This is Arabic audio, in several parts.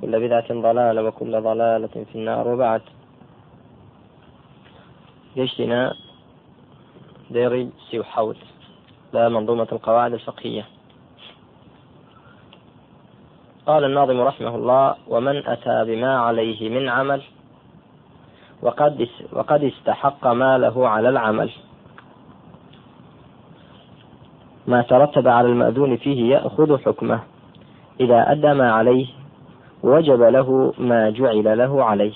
كل بدعة ضلالة وكل ضلالة في النار. وبعد جيشنا ديري سيو حول لا منظومة القواعد الفقهية. قال الناظم رحمه الله ومن أتى بما عليه من عمل وقد وقد استحق ماله على العمل. ما ترتب على المأذون فيه يأخذ حكمه. إذا أدى ما عليه وجب له ما جعل له عليه.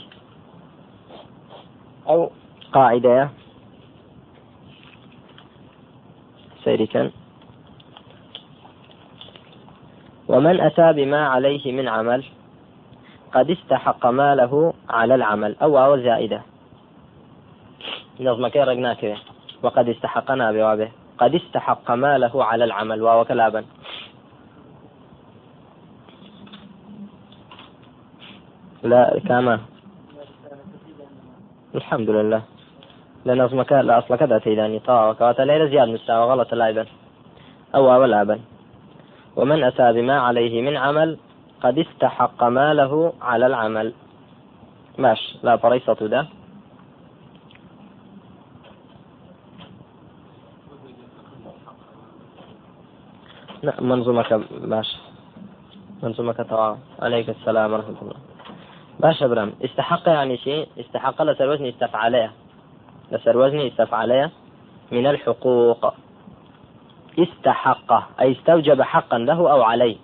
أو قاعدة. سيركا ومن أتى بما عليه من عمل قد استحق ماله على العمل. أو أو زائدة. نظم كي رقناك وقد استحقنا بوابه. قد استحق ماله على العمل. واو كلابا. لا كما. الحمد لله. لأن أصلك لا أصل كذا تيداني طاعة وكواتا ليلة زياد مستوى غلط لاعبا أو لعبا ومن أتى بما عليه من عمل قد استحق ماله على العمل. ماش لا فريصة ده. لا منظومك باش منظومك طبعا عليك السلام ورحمة الله. باش برام استحق يعني شيء؟ استحق لسر وزني استفعليه لسر وزني استفعليه من الحقوق. استحق. أي استوجب حقا له أو عليه.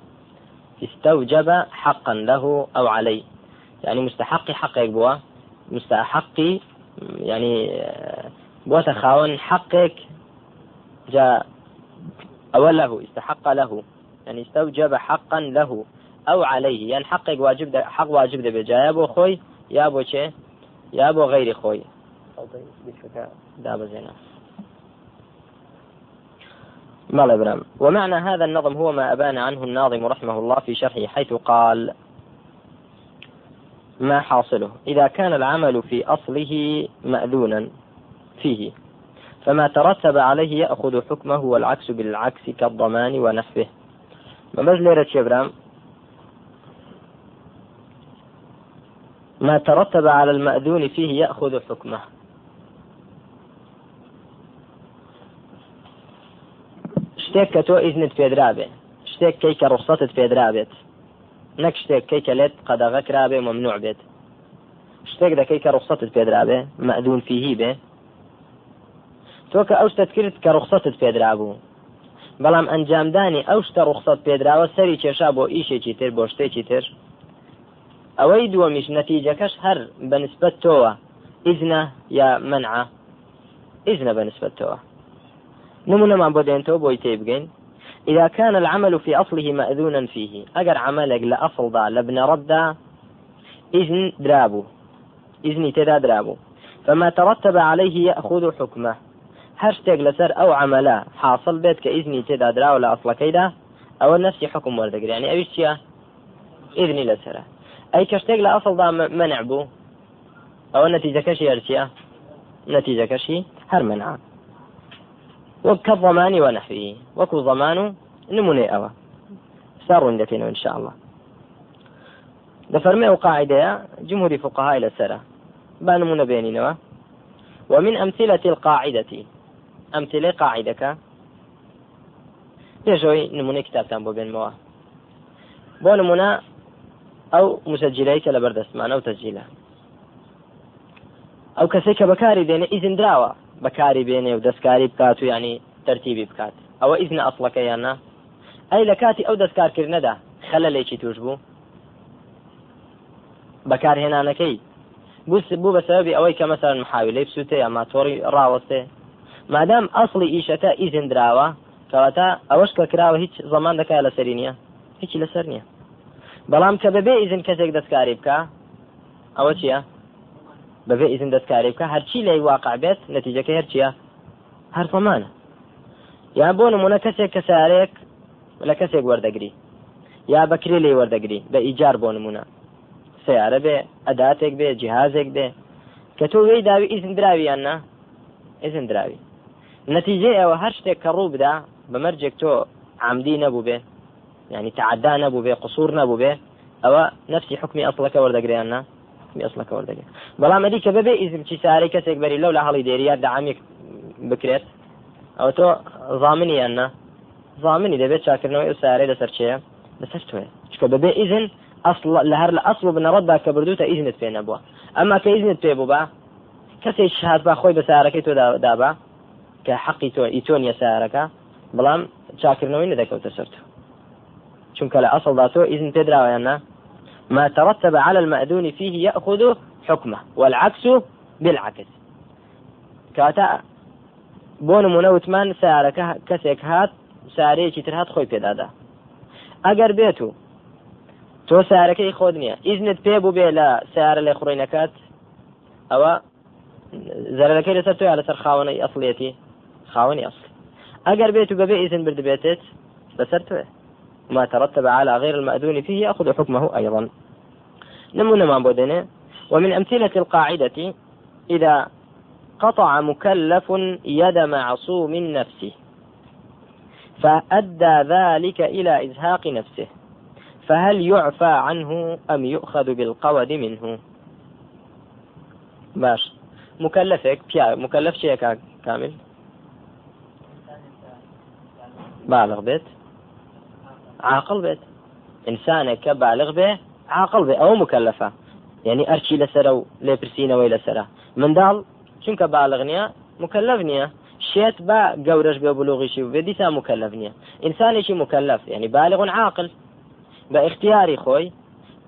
استوجب حقا له أو عليه. يعني مستحق حقك بوا. مستحق يعني بوا تخاون حقك جاء أو له استحق له. يعني استوجب حقا له. أو عليه. يعني حقك واجب ده حق واجب يا بو خوي يا بو شي يا بو غير خوي. دابا زينا مال برام ومعنى هذا النظم هو ما أبان عنه الناظم رحمه الله في شرحه حيث قال ما حاصله. إذا كان العمل في أصله مأذونا فيه فما ترتب عليه يأخذ حكمه والعكس بالعكس كالضمان ونحوه. ما بز ليرة ما ترتب على المأذون فيه يأخذ حكمه. شتێک کە تۆ ئیزنت پێدرابێ شتێک کەی کە ڕوخسەتت پێدرابێت نەک شتێک کەی کە لێت قەدەغە کرابێ ممنوع بێت. شتێک دەکەی کە ڕوخسەتت پێدرابێ مەدون فیهی بێ. تۆ کە ئەو شتت کرد کە ڕوخسەتت پێدرا بوو بەڵام ئەنجامدانی ئەو شتە ڕوخسەت پێدراوە سەری کێشا بۆ ئیشێکی تر بۆ شتێکی تر. ئەوەی دووەمیش نەتیجەکەش هەر بەنسبەت تۆوە ئیزنە یا منعە ئیزنە بەنسبەت تۆوە نمونا ما بودين تو بوي تيبقين إذا كان العمل في أصله مأذونا فيه أجر عملك لأصل ذا لابن ردا إذن درابو. إذن تدا درابو. فما ترتب عليه يأخذ حكمه. هشتاق لسر أو عملا حاصل بيت كإذني تدا درا ولا أصل كيدا أو نفسي حكم وردقر يعني أبي أي كشتاق لأصل ذا منع بو أو النتيجة كشي أرشيا نتيجة كشي هر منعه وكالضمان ونحوه وكو ضمان نموني أوا سار عندنا إن شاء الله. دفرمي قاعدة جمهور فقهاء إلى سرة. بانمون بيننا ومن أمثلة القاعدة. أمثلة يجوي نموني كتاب تنبو بين موا بو نمونا أو مسجليك لبرد اسمان أو تسجيله ئەو کەسێک بەکاری دێنێ ئیزن دراوە بەکاری بێنێ و دەستکاری بکات و ینی تەرتیبی بکات. ئەوە ئیزنە ئەسڵەکە یاننا ئەی لە کاتی ئەو دەستکارکردنەدا خەلە لێکی توش بوو. بەکارهێنانەکەی. بوو بە سەبی ئەوەی کە مەسەر محاویلەی بسووتێ یا ماتۆری ڕاوەستێ. مادام ئەسڵی ئیشەکە ئیزن درراوە کەواتە ئەوەش کە کراوە هیچ زەمان دەکای لەسەری نییە. هیچی لەسەر نییە. بەڵام کە بەبێ ئیزن کەسێک دەستکاری بکە؟ ئەوە چییە؟ بەبێ ئیزن دەستکاری بکە هەرچی لای واقع بێت نەتیجەکە هەرچیە هەر فەمانە یان بۆ نمونە کەسێک کە سارێک لە کەسێک وەردەگری یا بەکرێ لێ وەردەگری بە ئیجار بۆ نمونە. سیارە بێ ئەداتێک بێ جیهازێک بێ. کە تۆ وێی داوی ئیزن دراویان نا؟ ئیزن دراوی نەتیجە ئەوە هەر شتێک کە ڕوو بدا بەمەرجێک تۆ عمدی نەبوو بێ. یەعنی تەعەدا نەبوو بێ قصور نەبوو بێ ئەوە نفسی حکمی ئەسڵەکە وەردەگریان نا؟ ئەسڵەکە وەردەگرێت بەڵام ئەدی کە ببێ ئیزنی چی سارەی کەسێک بەری لەو لە هەڵی دێریات دعامێک بکرێت ئەوە تۆ زامنی یان نا؟ زامنی دەبێت چاکردنەوەی ئەو سارەی لەسەر چێە لەسەر توێ. چکە بەبێ ئیزن ئەسڵ لە هەر لە ئەسڵ بنەڕەتدا کە بردوتە ئیزنت پێ نەبووە. ئەمما کە ئیزنت پێ بوو بە کەسێک شهات با خۆی بە سارەکەی تۆ دابا کە حەقی تۆ ئیتۆنیە سارەکە بەڵام چاکردنەوەی نەدەکەوتە سەرتە چونکە لە ئەسڵدا تۆ ئیزن پێدراوەیاننا ما ترتب على المأذون فيه يأخذ حكمه والعكس بالعكس. كاتا بۆ نمونە وتمان سارەکە کەسێک هات سارەیەکی تر هات خۆی پێدادا ئەگەر بێت و تۆ سارەکەی خۆت نییە ئیزنت پێ بوو بێ لە سارە لێ نەکات ئەوە زەرەکەی لەسەر تۆ لەسەر خاوەنەی ئەفلێتی خاوەنی ئەسل ئەگەر بێت و بەبێ ئیزن توێ ما ترتب على غير المأذون فيه يأخذ حكمه أيضا. نمونا ما بودنا ومن أمثلة القاعدة إذا قطع مكلف يد معصوم نفسه فأدى ذلك إلى إزهاق نفسه فهل يعفى عنه أم يؤخذ بالقود منه؟ باش. مكلفك بيا مكلف شيء كامل؟ بالغ بيت. عاقل بيت. إنسانك بالغ به عاقل به أو مكلفة. يعني أرشي لسرة لبرسينة ويلا سرة من دال بالغ نییە مكلف نییە شێت بە گەورەش بێ بلوغیشی بێ دیسا مكلف نییە ئینسانێکی مكلف. يعني بالغ عاقل. باختياري خوي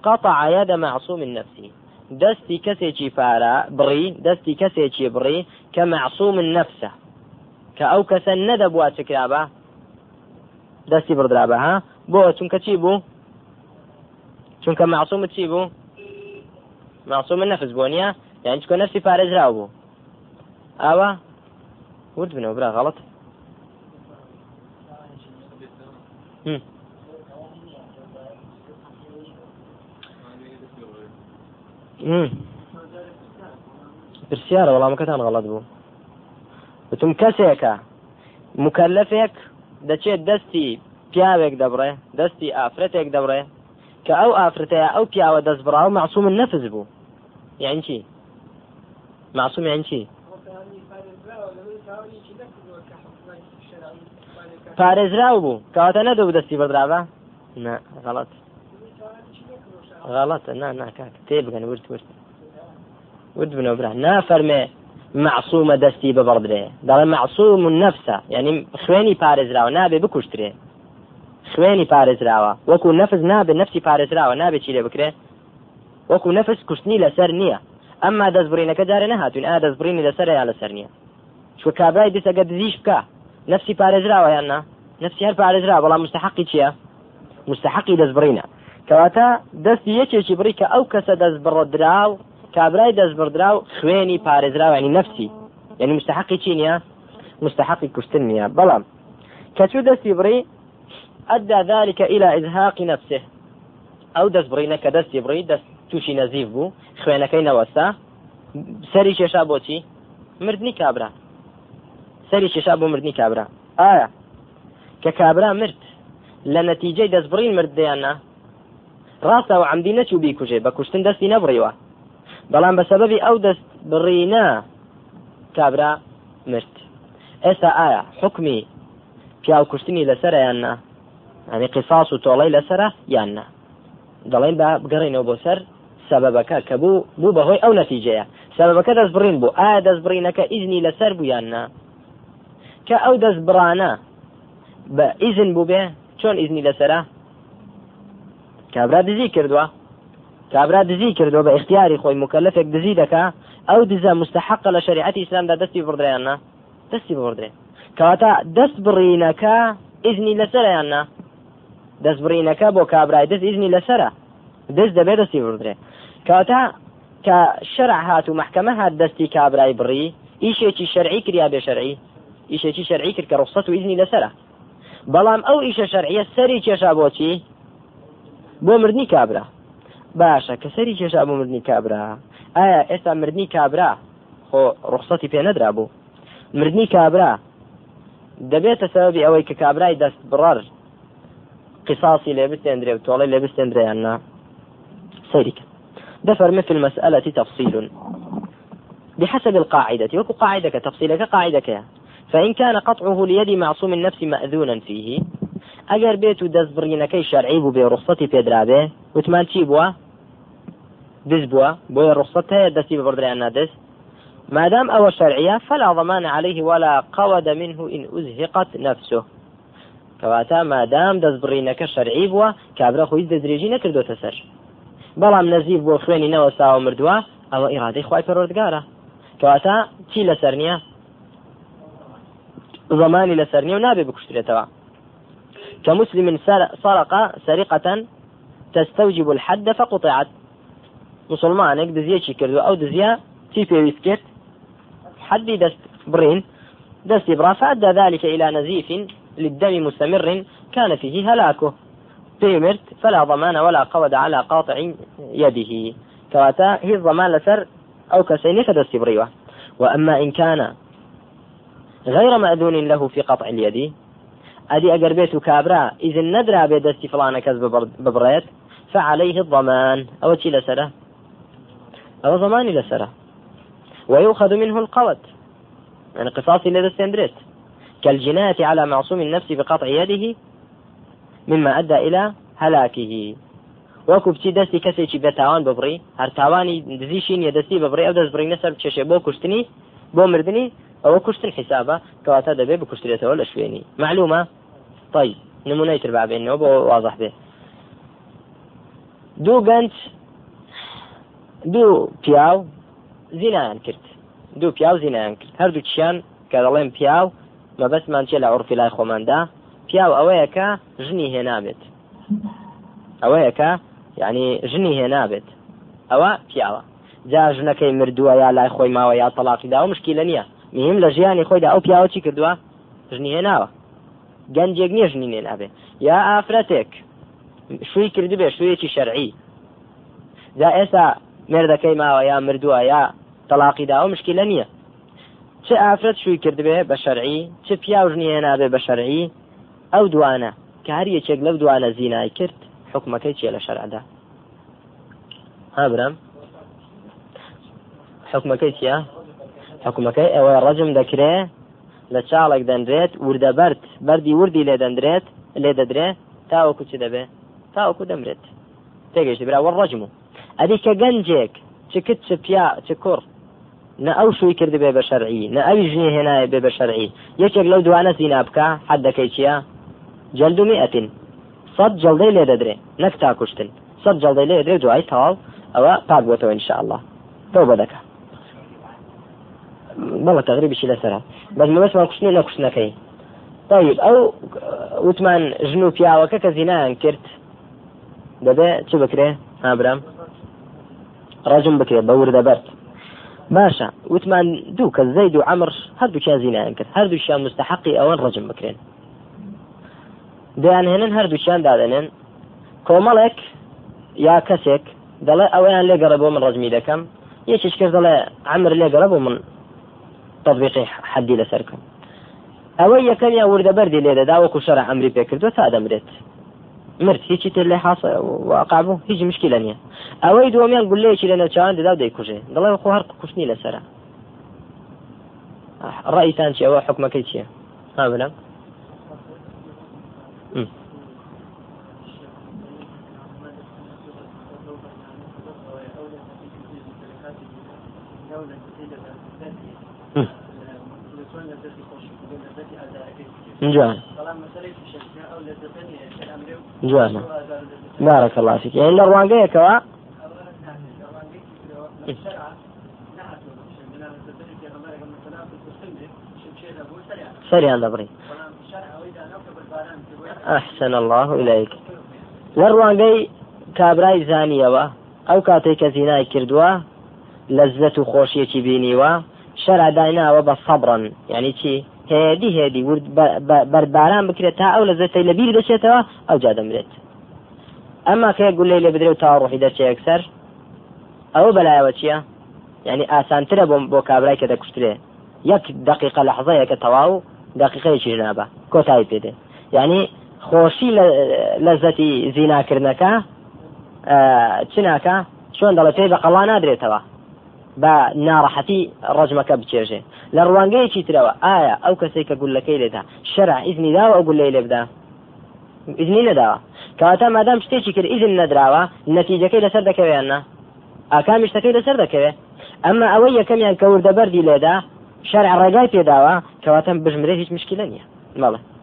قطع يد معصوم من نفسه دستي كسيتي فارا بري دستي كسيتي بري كمعصوم كأو كسن ندب واتكرابا. دستي بردرابا ها؟ بو چونکە چی بوو؟ چونکە معصوم چی بوو؟ معصوم النفس بۆ نیە؟ یان چکە نفسی پارێزرا بوو. ئاوا؟ ورد بنەوە برا غەڵت. پرسیارە وەڵامەکەتان غەڵت بوو. بتم کەسێکە مکەلفێک دەچێت دەستی پیاوێک دەبڕێ دەستی ئافرەتێک دەبڕێ کە ئەو ئافرەتەیە ئەو پیاوە دەست بڕا و معسووم نەفز بوو. یان چی؟ معسووم یان چی؟ پارێزراو بوو. کەواتە نەدەبوو دەستی بەدراوە؟ غەڵەت. غلط نا نا كاك تيبقى ورد ورد. ورد بنو برا. نا فرمي معصومة دستي ببردري دار معصوم النفس يعني خويني بارز راو خوێنی پارێزراوە. وەکو نەفز نابێت نفسی پارێزراوە نابێت چی لێ بکرێ؟ وەکو نەفس کوشتنی لەسەر نییە. ئەمما دەستبرینەکە دارە نەهاتوین ئا دەستبرینی لەسەر یا لەسەر نییە؟ چو کابرای دیسەگە دزیش بکە. نفسی پارێزراوە یاننا نفسی هەر پارێزرا بەڵام مستحقی چییە؟ مستحقی دەستبرینە کەواتە دەستی یەکێکی بری کە ئەو کەسە دەست بڕدراو کابرای دەست بڕدراو خوێنی پارێزراوە ینی نفسی یعنی مستحقی چی نیە مستحقی کوشتن نیە بەڵام کەچوو دەستی بڕی ئەدا ذلك إلى إزهاق نفسه. ئەو دەست بڕینە کە دەستی بڕی دەست تووشی نەزیف بوو خوێنەکەی نەوەستا سەری کێشا بۆچی مردنی کابرا سەری کێشا بۆ مردنی کابرا ئایا کە کابرا مرد. لە نەتیجەی دەستبڕین مردیاننا ڕاستەوە عمدی نەچوو بیکوژێ بە کوشتن دەستی نەبڕیوە بەڵام بە سەبەبی ئەو دەست بڕینە کابرا مرد. ئێستا ئایا حکمی پیاو کوشتنی لەسرە یاننا ئەنی قیساس و تۆڵی لەسرە یاننا دەڵێن بە بگەڕینەوە بۆ سەر سەبەبەکە کە بوو بوو بەهۆی ئەو نەتیجەیە. سەبەبەکە دەست بڕین بوو. ئایا دەست بڕینەکە ئیزنی لەسەر بوویاننا کە ئەو دەست بڕانە بە ئیزن بوو بێ چۆن ئیزنی لەسرە؟ کابرا دزی کردووە. کابرا دزی کردووە بە اختیاری خۆی مکەلفێک دزی دەکا. ئەو دزە مستحق لە شریعەتی ئیسلامدا دەستی بڕدریاننا دەستی بڕدرێ. کەواتە دەست بڕینەکە ئیزنی لەسەریاننا دەست بڕینەکە بۆ کابرای دەست ئیزنی لەسرە دەست دەبێت دەستی بڕدرێ کەواتە کە شەرع هات و محکەمە هات دەستی کابرای بڕی ئیشێکی شەرعی کریا بێ شەرعی ئیشێکی شەرعی کرد کە ڕخسەت و ئیزنی لەسرە بەڵام ئەو ئیشە شەرعیە سەری کێشا بۆچی بۆ مردنی کابرا. باشە کە سەری کێشا بۆ مردنی کابرا. ئایا ئێستا مردنی کابرا خۆ ڕخسەتی پێ نەدرا بوو؟ مردنی کابرا دەبێتە سەبی ئەوەی کە کابرای دەست بڕەر قەساسی لێ بستێندرێ و تۆڵەی لێ بستێندرێ یاننا؟ سەیرکە دفر مثل المسألة تفصيل بحسب القاعدة. وكو قاعدة تفصيلك قاعدة فإن كان قطعه ليد معصوم النفس مأذونا فيه ئەگەر بێت و دەستبڕینەکەی شەرعی بوو بێ ڕخسەتی وتمان چی بووە دز بووە بۆیە ڕخسەت هەیە دەستی بەبڕدریان نادەست ما دام أو شرعية فلا ضمان عليه ولا قود منه إن أزهقت نفسه. کەواتە مادام دەستبڕینەکە شەرعی بووە کابرا خۆی دەدرێژی نەکردوتە سەر. بەڵام نەزیف بۆ خوێنی نەوە ساوە مردووە ئەوە ئیرادەی خی پەرۆردگارە. کەواتە چی لەسەر نییە؟ زمانی لەسەر نیە و نابێ بکوشترێتەوە. کە مسلم سرق سرقة تستوجب الحد فقطعت مسڵمانێک دزیی کرد و ئەو دزییەتی پێویستی کرد حەدی دەست بڕین دەستی بڕا فأدى ذلك إلى نزيف للدم مستمر كان فيه هلاكه. پێی مرد فلا ضمان ولا قود على قاطع يده. کەواتە هیچ زەمان لەسەر ئەو کەسە نییە کە دەستی بڕیوە وأما إن كان غير مأذون له في قطع اليد ئەدی ئەگەر بێت کابرا ئیزن نەدرابێ دەستی فڵان کەس ببڕێت فعليه الضمان. ئەو چی لەسەرە؟ ئەو زەمان لەسەرە. ويؤخذ منه القود. يعني قصاصي لدستندريت كالجناية على معصوم النفس بقطع يده مما أدى إلى هلاكه. وەکو بچی دەستی کەسێکی بێتاوان ببڕی هەر تاوانی دزیشین یە دەستی ببڕی ئەو دەست بڕینە سەر بچێشێ بۆ کوشتنی بۆ مردنی ئەوە کوشتن حیسابە کەواتە دەبێت بکوشترێتەوە لە شوێنی معلومە طيب نمونەی تر بابێنەوە بۆ واضح بێ دوو گەنج دوو پیاو زینایان کرد. دوو پیاو زینایان کرد. هەردوو چیان کە دەڵێن پیاو مەبەستمان چێ لە عرفی لای خۆماندا؟ پیاو ئەوەیە کە ژنی هێنابێت. ئەوەیە کە یعنی ژنی هێنابێت. ئەوە پیاوە. جا ژنەکەی مردووە یا لای خۆی ماوە یا تەلاقیدا و مشکی لە نییە. مهم لە ژیانی خۆیدا ئەو پیاوە چی کردووە؟ ژنی هێناوە. گەنجێک نییە ژنی نێنابێ یا ئافرەتێک. شووی کردبێ شوویەکی شەرعی. جا ئێستا مێردەکەی ماوە یا مردووە یا تەلاقیدا و مشکی لە نییە. چه ئافرەت شووی کردبێ بە شەرعی چ پیاژنی هێنابێ بە شەرعی؟ ئەو دوانە کە هەر یەکێک لەو دوانە زینای کرد حکومەکەی چیە لە شەرعدا ها برم حکومەکەی چیە حکومەکەی ئەوەی ڕەجم دەکرێ لە چاڵێک دەندرێت وردە بەرد بەردی وردی لێ دەندرێت لێ دەدرێت تاوەکو چی دەبێ؟ تاوەکو دەمرێت. تێگەشتی برا وە ڕەجم و. ئەدی کە گەنجێک چ کت چ پیا چ کوڕ نە ئەو شووی کرد بێ بە شەرعی نە ئەوی ژنی هێنایە بێ بە شەرعی. یەکێک لەو دوانە زینا بکە حد دەکەی چییە جلدومی ئەتین سەد جڵدەی لێ دەدرێ نەک تا کوشتن سەد جڵدەی لێ دەدرێ دوای تەواو ئەوە پاک بۆتەوە انشاءله تۆ بە دەکە بەڵە تەغریبیشی لەسرە بەس مەبەسمان کوشتنی نەکوشتنەکەی. طيب ئەو وتمان ژن و پیاوەکە کە زینایان کرد دەبێ چ بکرێ؟ هابرام ڕەجم بکرێت بە وردەبەرد باشە وتمان دوو کە زەید و عمر هەردووچیان زینایان کرد. هەردووشیان مستحقی ئەوەن ڕەجم بکرێن. دەیانهێنن هەردووچیان دادێنن کۆمەڵێک یا کەسێک دەڵێ ئەویان لێگەڕە بۆ من ڕزمی دەکەم یەکیش کرد دەڵێ عمر لێگەڕە بۆ من تطبیقی حەدی لەسەرکەم ئەوەی یەکەم یا وردە بەردی لێدەدا وەکو شەرە ئەمری پێکردوە تا دەمرێت. مرد هیچی تر لێ حاص واقعبوو هیچ مشکلە نییە. ئەوەی دومیان گولەیەکی لە نەچوان دەدا دەیکوژێ. دەڵێ خۆ هەر کوشتنی لەسرە. ڕایتان چی؟ ئەوە حکومەکەی چییە؟ ها بلم جوان جوانە. الله فيك يعني لە ڕوانگەیەکەوە؟ سريان دبري أحسن الله إليك. لە ڕوانگەی کابرای زانیەوە ئەو کاتێک کە زینای کردووە لەزەت و خۆشیەکی بینیوە شەرع دایناوە بە سەبڕن یعنی چی؟ هێدی هێدی بەرباران بکرێت تا ئەو لە زەتەی لەبیر دەچێتەوە ئەو جا دەمرێت. ئەمما کە گولەی لێ بدرێت تا ڕوحی دەرچێ یەکسەر ئەوە بەلایەوە چییە؟ یعنی ئاسانترە بۆ بۆ کابرای کە دەکوشترێ. یەک دقیقە لە حەزەیەکە تەواو دقیقەیەکی نابە. کۆتایی پێدێ. یعنی خۆشی لە زەتی زیناکردنەکە چناکە چۆن دەڵێ پێی بە قەڵا نادرێتەوە. بە ناڕەحەتی ڕەجمەکە بچێژێ. لە ڕوانگەیەکی ترەوە ئایا ئەو کەسێک کە گولەکەی لێدا شەرع ئیزنی داوە ئەو گولەی لێ بدا ئیزنی نەداوە کەواتە مادام شتێکی کرد ئیزن نەدراوە نەتیجەکەی لەسەر دەکەوێنە ئاکامی شتەکەی لەسەر دەکەوێ. ئەمە ئەوەی یەکەمیان کە وردەبەردی لێدا شەرع ڕێگای پێداوە کەواتە بژمرە هیچ مشکلە نییە. مەڵێ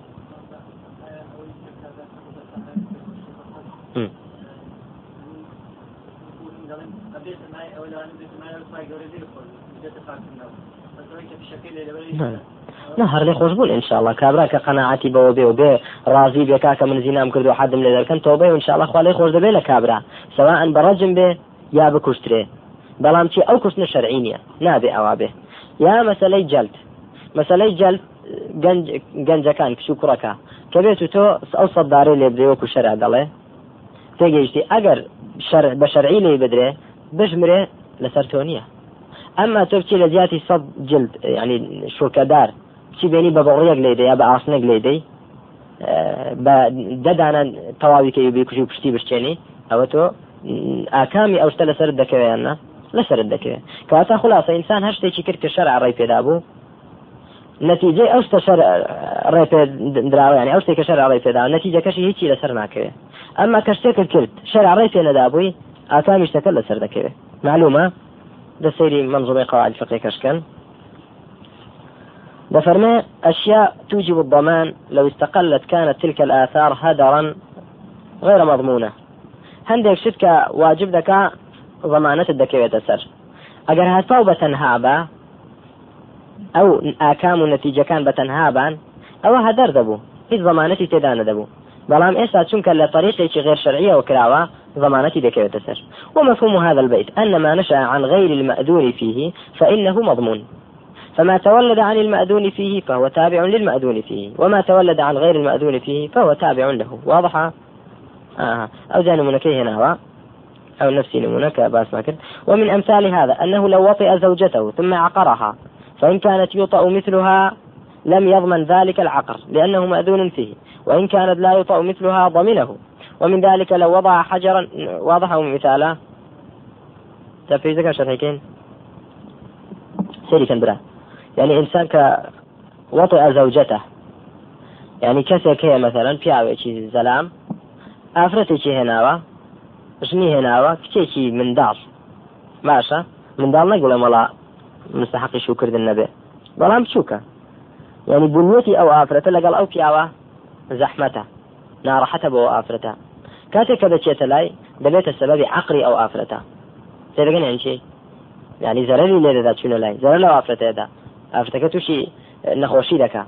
نه هەر لێ خۆش بوون انشاءله کابرا کە قەنەعاتی بەوە بێ و بێ ڕازی بێ کاکە من زینام کرد و حدم لێ دەکەن تۆ بێ انشاءله خوا لێ خۆش دەبێ لە کابرا. سەواء بەڕەجم بێ یا بکوشترێ بەڵام چی؟ ئەو کوشتنە شەرعی نییە. نابێ ئەوا بێ. یا مەسلەی جەلد. مەسلەی جەلد گەنجەکان کچ و کوڕەکە. کە بێت و تۆ ئەو سەددارێ لێ بدرێ وەکو شەرع دەڵێ. تێگەیشتی ئەگەر بە شەرعی لێ بدرێ بژمرێ لەسەر تۆ نییە. ئەمما تۆ بچی لە زیاتی سەد جلد ینی شوکەدار چی بینی بە بەڕێک لێدە یا بە ئاسنێک لێدەی بە دەدانە تەواویکەی بێکوژی و پشتی بشتێنی ئەوە تۆ ئاکامی ئەوشتە لەسەر دەکەوێنە لەسرت دەکەوێت کەواتە خلاصە ئینسان هەر شتێکی کرد کە شەر ڕێ پێدا بوو. نتیجه ئەو شتە شەر ڕێ پێدراوە ینی ئەو شتێکە شەر ڕێ پێدا نتیجە کەشی هیچی لەسەر ناکەوێت ئەمما کە شتێکت کرد شەر ڕێ پێ نەدابووی ئاکامی شتەکە لەسەر دەکەوێت معلومە دەسەیری منظومة قواعد الفقه كشكن. دفرما أشياء توجب الضمان لو استقلت كانت تلك الآثار هدرا غير مضمونة. هندك شتك واجب دكا ضمانة الدكية سر أجر هاتفاو بتنهابا أو آكام النتيجة كان بتنهابا ئەو هەدەر دەبوو. هیچ ضمانەتی تێدا نەدەبوو بەڵام ئێستا چونکە لە طريقێکی غير شرعية وكراوة ضمانتي دكيوة سر ومفهوم هذا البيت أن ما نشأ عن غير المأذون فيه فإنه مضمون. فما تولد عن المأذون فيه فهو تابع للمأذون فيه. وما تولد عن غير المأذون فيه فهو تابع له. واضح؟ آه. ئەوجا نموونەکی هێنا ئەو نەفسی نموونەک باس ما ومن أمثال هذا أنه لو وطئ زوجته ثم عقرها فإن كانت يوطأ مثلها لم يضمن ذلك العقر لأنه مأذون فيه. وإن كانت لا يطأ مثلها ضمنه. ومن ذلك لو وضع حجرا واضحة مثالا. تفريز ذكر شرحيكين سيري كان برا يعني إنسان كوطئ زوجته يعني كسك هي مثلا پیاوێکی زەلام ئافرەتێکی هێناوە ژنی هێناوە کچێکی منداڵ باشە منداڵ نەگوڵێ مەڵا مستحقی شوکردن نەبێ بەڵام يعني بنيتي أو آفرة لقال أو پیاوە زەحمەتە ناڕەحەتە بۆ ئافرەتە کاتێک کە دەچێتە لای دەبێتە سەبەبی عقری ئەو ئافرەتە تێدەگەن یان چی ینی زەرری لێ دەدا چوونە لای زەر لەو ئافرەتەیەدا ئافرەتەکە تووشی نەخۆشی دەکا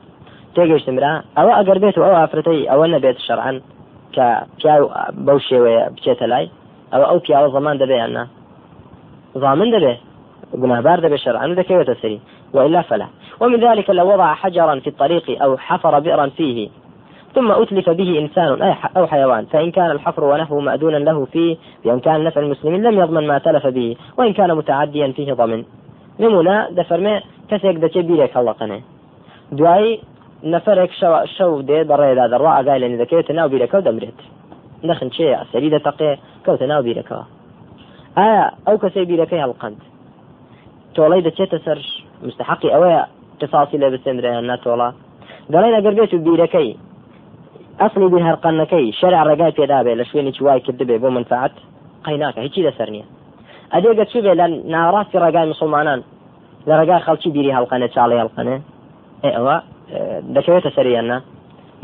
تێگەشتمرا ئەوە ئەگەر بێت و ئەو ئافرەتەی ئەوە نەبێت شەرعەن کە پیا بەو شێوەیە بچێتە لای ئەوە ئەو پیاوە زەمان ضامن دەبێ گناهبار دەبێ شەرعەن دەکەوێتە سەری وإلا فلا. ومن ذلك لو وضع حجرا في الطريق أو حفر بئرا فيه. ثم أتلف به إنسان أو حيوان فإن كان الحفر ونحوه مأذونا له فيه بإمكان نفع المسلمين لم يضمن ما تلف به وإن كان متعديا فيه ضمن. نمونا دفرمي كسيك دچه بيرك هەڵقنێ دوایی نەفرێک شەو دێ بەڕێدا دەڕوا ئاگای لە دەکەوێتە ناو بیرەکە و دەمرێت نەخن چێە سەری دەتەقێ کەوتە ناو بیرەکەەوە ئایا ئەو کەسەی بیرەکەی هەڵقند تۆڵەی دەچێتە سەر مستحقی ئەوەیە قصاصی لە بسێنرێن ناتۆڵە دەڵێن ئەگەر بێت و بیرەکەی ئەسڵی بین هەرقەنەکەی شەرع ڕێگای پێدابێ لە شوێنی وای کردبێ بۆ منفعات قەیناکە هیچی لەسەر نییە ئەدێگە چی بێ لە ناڕاستی ڕێگای مسلمانان. لە ڕێگای خەڵکی بیری هەڵقەنە چاڵی هەڵقەنێ ئەوە دەکەوێتە سەریاننا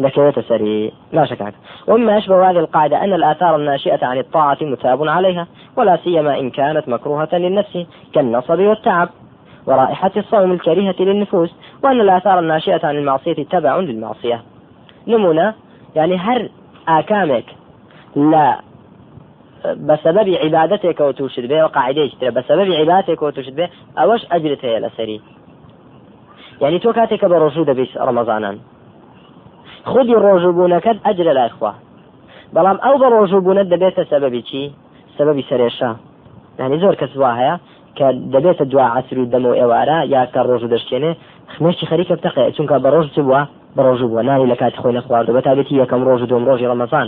ذكرت سري. لا شك ومما يشبه هذه القاعدة؟ أن الآثار الناشئة عن الطاعة متاب عليها ولا سيما إن كانت مكروهة للنفس كالنصب والتعب ورائحة الصوم الكريهة للنفوس وأن الآثار الناشئة عن المعصية تبع للمعصية. نمونة یعنی هەر ئاکامێک لە بە سەبەبی عیبادەتێکەوە تووشت بێ و قاعدەیشترە بە سەبەبی عیبادەتێکەوە تووشت بێ ئەوەش ئەجرت هەیە لەسەری یعنی تۆ کاتێکە بە ڕۆژوو دەبیست ڕەمەزانان. خودی ڕۆژوبوونەکەت ئەجرە لایخوا بەڵام ئەو بە ڕۆژوبوونەت دەبێتە سەبەبی چی؟ سەبەبی سرێشە یعنی زۆر کەس وا هەیە کە دەبێتە دوا عەسر و دەم و ئێوارە یا کە ڕۆژ دەشتێنێ خمێکی خەریکە بتەقێ چونکە بە ڕۆژ بووە؟ بە ڕۆژ بووە نانی لە کاتی خۆی نەخواردە بە تابێتی یەکەم ڕۆژ دوم ڕۆژی ڕەمەزان.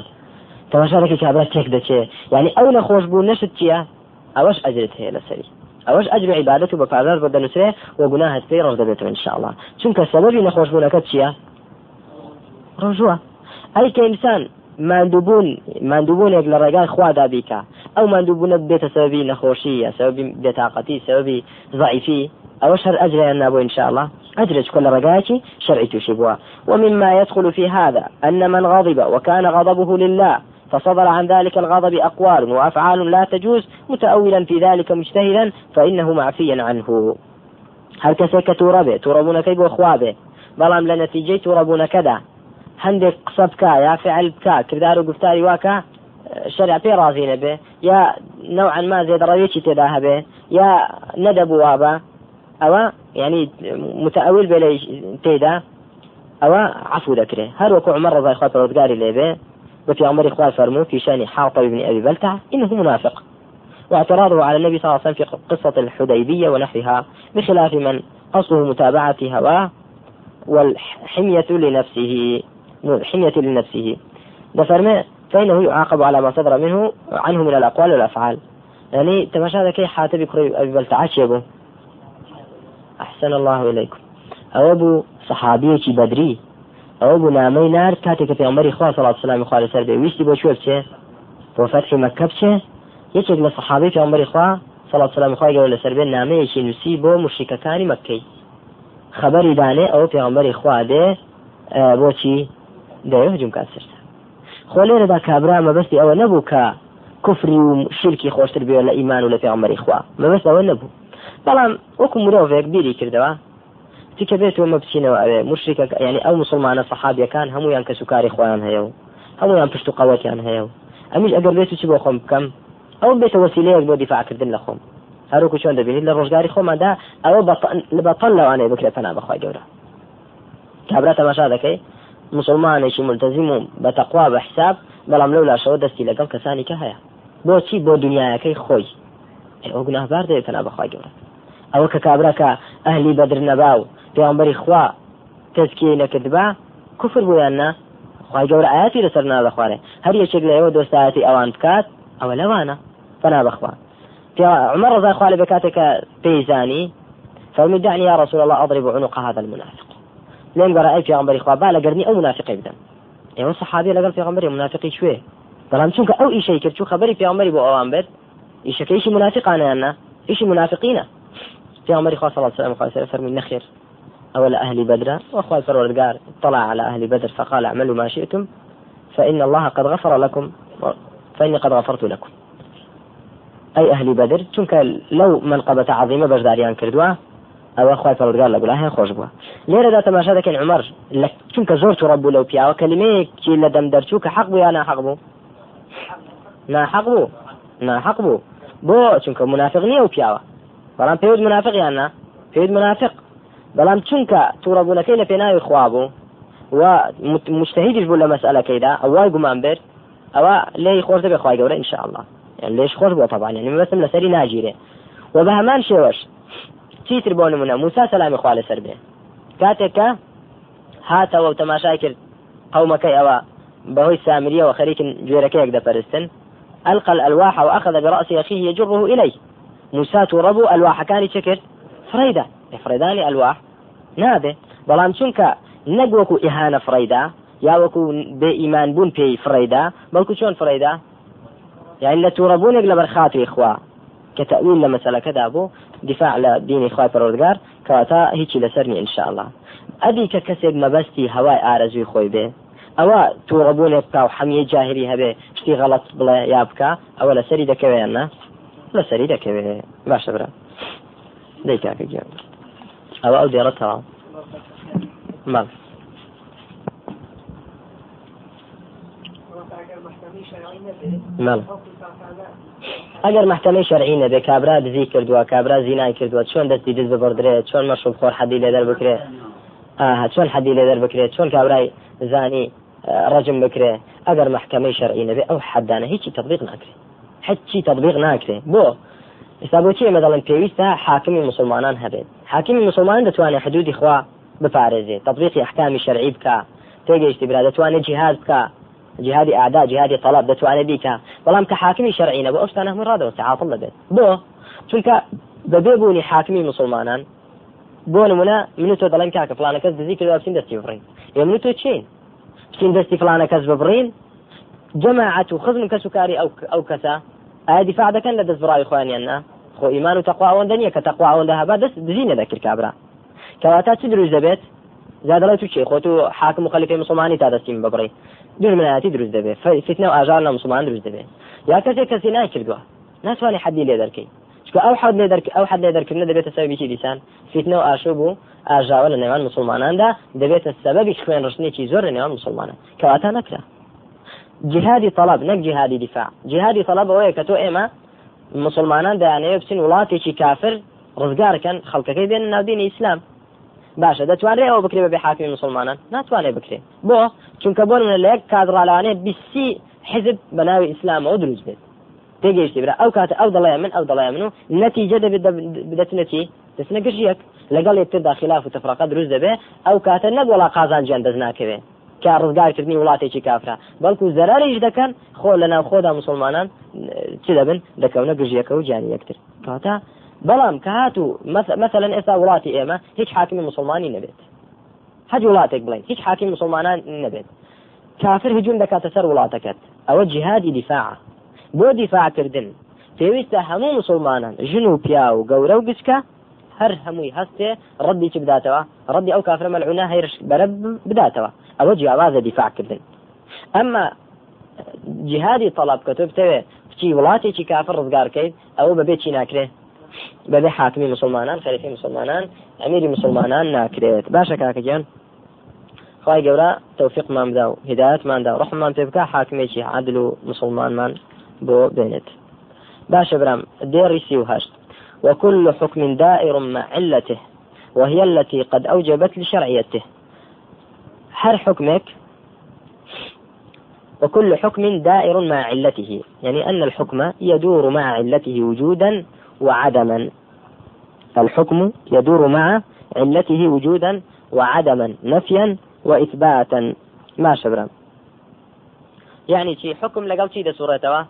تەماشارێکی کابرا تێک دەچێ. یعنی ئەو نەخۆش بوو نشت چییە؟ ئەوەش ئەجرت هەیە لەسەری. ئەوەش ئەجر عیبادەت و بە پازار بە دەنووسێ و گونا هەستەی ڕۆژ دەبێتەوە انشاءله چونکە سەبەبی نەخۆشبوونەکە چییە؟ ڕۆژووە. ئەی کە ئینسان مادووبوون مادووبوونێک لە ڕێگای خوادا بیکە ئەو مادووبوونە بێتە سەبی نەخۆشی یا سەبی بێتاقەتی سەبی ضعیفی. ئەوە شەر ئەجریان نابوو إن شاء الله. أجرج كل رجاكي شرعي تشبها ومما يدخل في هذا أن من غضب وكان غضبه لله فصدر عن ذلك الغضب أقوال وأفعال لا تجوز متأولا في ذلك مجتهدا فإنه معفيا عنه. هل كسك توربه؟ توربون كيف أخوابه؟ بلام لنتيجة توربون كذا. قسە بکە یا فعل بکە کردار و گفتاری واکە شەرع پێ ڕازی نەبێ یا نەوعا ما زێدەڕەوێکی تێدا هەبێ یا نەدەبووە بە ئەوە ینی متەئول بێ لە تێدا ئەوە عفو دەکرێ هەر وەکو عمر ڕزای خوا پەرۆزگاری لێبێ وفي عمر إخوان فرموا في شأن حاطب بن أبي بلتع إنه منافق. واعتراضه على النبي صلى الله عليه وسلم في قصة الحديبية ونحوها بخلاف من أصله متابعة هواه والحمية لنفسه حمية لنفسه. دفرمي فإنه يعاقب على ما صدر منه عنه من الأقوال والأفعال. يعني تماشى كي حاتب أبي بلتعاش ئەحسن الله عليكم ئەوە بوو سەحابەیەکی بەدری ئەوە بوو نامەی نار کاتێککە پێمەری خوا سەڵات سلامی خوارە سەر دەویستی بۆ چوە بچێ بۆ فەتحی مەکە بچێ یەکێک لە سەحابەی پێمەری خوا سەڵات سلامی خوای گەورە لەسەر بێن نامەیەکی نووسی بۆ مشیکەکانی مەکەی خەبەری دانێ ئەوە پێمەری خوا دێ بۆچی دەهجم کات سرتا خۆ لێرەدا کابرا مەبەستی ئەوە نەبوو کە کوفری و شرکی خۆشتر بێ لە ئیمان و لە پێمەری خوا مەبەست ئەوە نەبوو. بەڵام وەکو مرۆڤێک بیری کردەوە. تیکە بێتەوە بچینەوە ئەوێ مشرکە ینی ئەو مسلمانە سەحابیەکان هەمویان کە سوکاری خۆیان هەیە و هەمویان پشت و قەوەتیان هەیە و ئەمیش ئەگەر بێت چی بۆ خۆم بکەم؟ ئەو بێتە وسیلەیەک بۆ دیفاعکردن لە خۆم. هەروکو چۆن دەبینیت؟ لە ڕۆژگاری خۆماندا ئەوە لە بەپەل لەوانەیە بکرێت پەنا بەخوای گەورە. کابرا تەماشا دەکەی مسلمانێکی ملتزم و بە تەقوا بە حساب بەڵام لەو لاشەوە دەستی لەگەڵ کەسانی کە هەیە. بۆچی بۆ دنیاەکەی خۆی؟ ئەو گوناهبار دەوێت تەنا بەخوا گەورە. ئەوە کە کابراکە ئەهلی بەدر نەبا و پێغمبەری خوا تەزکیە نەکردبا کوفر بوویان نا. خی گەورە ئاەتی لەسەر نابەخوارێ. هەر یەکێک لە ئێوە دۆستایەتی ئەوان بکات ئەوە لەوانە. فنا بخوا عمر الله عنه بكاتك بيزاني فالمدعني يا رسول الله أضرب عنق هذا المنافق. لێن بەڕای پێغمبەری خوا با لەگەرنی ئەو منافقی بدەن. ئێوە سەحابی لەگەڵ پێغمبەری منافقی کوێ بەڵام چونکە ئەو ئیشەی کرد چوو خبری پێغمبەری بۆ ئەوان بێت ئیشەکەیشی منافقانیاننا ئیشی منافقینە. پێغمبەری خوا صلی الله عليه وسلم فرمي نخير أو لأهل بدر وأخوة الوردقار اطلع على أهل بدر فقال اعملوا ما شئتم فإن الله قد غفر لكم فإني قد غفرت لكم. أي أهل بدر چونك لو منقبة عظيمة بجداريان كردوا ئەوە خخوای پەرگار لە گولا هەیە خۆش بووە. لێرەدا تەماشا دەکەن عمەر لە چونکە زۆر تووڕە بوو لەو پیاوە کەلیمەیەکی لە دەم دەرچوو کە حەق بوو یا ناحەق بوو؟ ناحەق بوو. ناحەق بوو. بۆ چونکە منافق نییە و پیاوە. بەڵام پێوت منافق یاننا پێوت منافق. بەڵام چونکە تووڕەبوونەکەی لە پێناوی خوا بوو و مشتهیدش بوو لە مەسئلەکەیدا ئەوای گومان بێت ئەوە لێی خۆش دەبێ خخوای گەورە انشاء الله يعني ليش خۆش بووە يعني بەسم لەسەری ناگیرێ و بە هەمان شێوەش چیتر بۆ نمونە موسا سەلامی خوا لەسەر بێ کاتێک کە هاتەوە و تەماشای کرد قومەکەی ئەوە بەهۆی سامریەوە خەریکن گوێرەکەیەک دەپەرستن ألقى الألواح وأخذ برأس أخيه يجره إليه موسى توربو ألواح كان شكر فريدة. فريداني ألواح نابه. بەڵام چونکە نەگوەکو ئیهانە فرەیدا یا وەکو بێ ئیمان بوون پێی فرەیدا بەڵکو چۆن فرەیدا یعنی لە تووڕەبوونێک لە بەرخاتری خوا کە تەویل لە مەسلەکەدا بوو دیفاع لە دینی خی پەرۆردگار کەواتە هیچی لەسەر نیە انشاءله ئەدی کە کەسێک مەبەستی هەوای ئارەزوی خۆی بێ ئەوە تووڕەبوونێ بکە و حەمیە جاهری هەبێ شتی غەڵت بڵێ یا بکە ئەوە لەسەری نە لەسەری دەکەوێت باشە برا. دەی کاکە گیان. ئەوە ئەو دێڕێتەوە مەڵ ئەگەر محکمەی شەرعی نەبێ کابرا دزی کردووە کابرا زینای کردووە چۆن دەستی دز ببڕدرێت چۆن مەشوب خۆر حەدی لێ دەر بکرێت چۆن حەدی لێ دەر بکرێت چۆن کابرای زانی ڕەجم بکرێ. ئەگەر محکمەی شەرعی نەبێ ئەو حەدانە هیچی تطبیق ناکرێت هیچی تطبیق ناکرێت بۆ ئێستا بۆچی ئێمە دەڵێن پێویستە حاکمی مسلمانان هەبێت حاکمی مسلمانان دەتوانێت حدودی خوا بپارێزێت تطبیقی احکامی شەرعی بکە تێگەیشتی برا دەتوانێت جهاد بکە جهادی ئادا جهادی طلب دەتوانێت بیکە بەڵام کە حاکمی شەرعی نەبوو ئەوشتانە هەموو ڕادەوە تعاطل دەبێت بۆ چونکە بەبێ بوونی حاکمی مسلمانان بۆ نمونە من تۆ دەڵێن کاکە فلانە کەس دزی کردو بچین دەستی بڕین یا من تۆ چین بچین خزم کەس و کاری ئەو ئایا دیفاع دەکەن لە دەست بڕای خۆیان نا خۆ ئیمان و تەخوا ئەوەندە نییە کە تەخوا ئەوەندە هەبا دەست دزینە دەکرد کابرا کەواتە چ دروست دەبێت زیادەڵی تو چێ خۆت و حاکم و خەلیفەی مسلمانی تا دەستیم ببڕی دژمنایەتی دروست دەبێت فتنە و ئاژار لە مسلمان دروست دەبێت یا کەسێک کەسی ناکردووە ناتوانانی لێ ئەو حد لێ دەرک ئەو حد لێ دەرکردن دەبێتە سەبیکی دیسان فتنە و ئاشوب و ئاژاوە لە نێوان مسلماناندا دەبێتە سەبەبی خوێن ڕشتێکی زۆر لە نێوان مسلمانە کەواتە نەکرا جهادی طلب نەک جهادی دفاع. جهادی طلب ئەوەیە کە تۆ ئێمە مسلمانان دەیانەوێت بچین وڵاتێکی کافر ڕزگارکەن خەڵکەکەی بێن ناودینی ئیسلام. باشە دەتوانێت ئەوە بکرێ بە حاکمی مسلمانان؟ ناتوانێت بکرێ. بۆ چونکە بۆ لە لەیەک کادڕالانێت بیسی حزب بە ناوی ئیسلامەوە دروست بێت. تێگەیشتی برا. ئەو کاتە ئەو دەڵێ من ئەو دەڵێ من و نەتیجە دەبێت بدەتنەتی دەستنە گژیەک لەگەڵ یەکتردا خلاف و تفرقە دروست دەبێ ئەو کاتە نەگوڵا قازانجیان دەست ناکەوێ کە ڕزگارکردنی وڵاتێکی کافرا بەڵکو زەراریش دەکەن خۆ لە ناو خۆدا مسلمانان چ دەبن؟ دەکەونە گژیەکە و جانی یەکتر کاتە بەڵام کە هاتوو مثلا ئێستا وڵاتی ئێمە هیچ حاکمی مسلمانی نەبێت. هەج وڵاتێک بڵین هیچ حاکم مسلمانان نەبێت. کافر هجوم دەکاتە سەر وڵاتەکەت. ئەوە جیهادی دیفاع. بۆ دیفاعکردن پێویستە هەموو مسلمانان ژن و پیا و گەورە و گچکە هەر هەمووی هەستێ ڕەدی چ بداتەوە؟ ڕەدی ئەو کافرە مەلعونا هەیرش بەرە بداتەوە. ئەوە جیاوازە دیفاعکردن ئەمما جیهادی طلب کە تۆ بتەوێ بچی وڵاتێکی کافر ڕزگارکەیت ئەوە بەبێ چی ناکرێت بەبێ حاکمی مسلمانان خەریفی مسلمانان ئەمیری مسلمانان ناکرێت. باشە کاکەگیان خی گەورە تەوفیقمان بدا و هدایەتماندا ڕحمان پێ بکە حاکمێکی عادل و مسلمانمان بۆ بێنێت. باشە برام دێڕی سی و هەشت. وكل حكم دائر مع علته وهي التي قد أوجبت لشرعيته. هر حكمك؟ وكل حكم دائر مع علته يعني أن الحكم يدور مع علته وجودا وعدما. الحكم يدور مع علته وجودا وعدما نفيا وإثباتا. ما شبرا؟ يعني شي حكم لقل شي ده سورة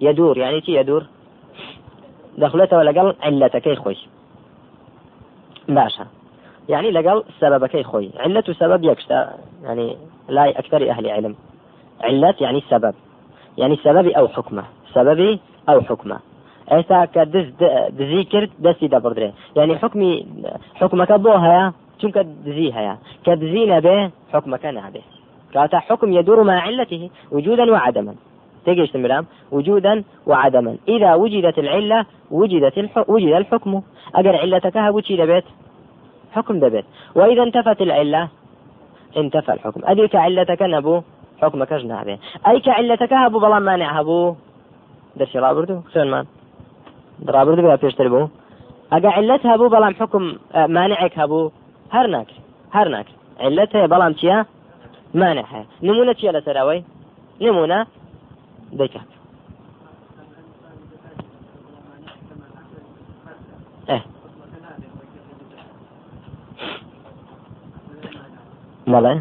يدور يعني شي يدور؟ دخلته لقل علتكي خوي باشا يعني لقل سببكي خوي علة سبب يكشتا يعني لا أكثر أهل علم. علة يعني سبب. يعني سببي أو حكمة. سببي أو حكمة. ئێستا کە دزی کرد دەستی دەبدرێ یعنی حکمی حکومەکە بۆ هەیە چونکە هەیە کە دزی نەبێ حکومەکە نابێ كاتا حكم يدور مع علته وجودا وعدما. تجيش تمرام وجودا وعدما. إذا وجدت العلة وجدت. وجد الحكم. أجر علتك وجد دبيت حكم دبيت وإذا انتفت العلة انتفى الحكم. أديك علتك نبو حكمك جنابه أي كعلتك هبو بلا مانع هبو. درشي رابردو سون مان. ڕابرد بە پێشتر بوو ئەگە علت هەبوو بەڵام حکم مانعێک هەبوو هەر ناکر هەر ناکر علت هەیە بەڵام چییە مانع هەیە نمونە چیە لەسەرەوەی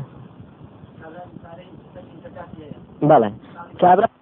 نمونە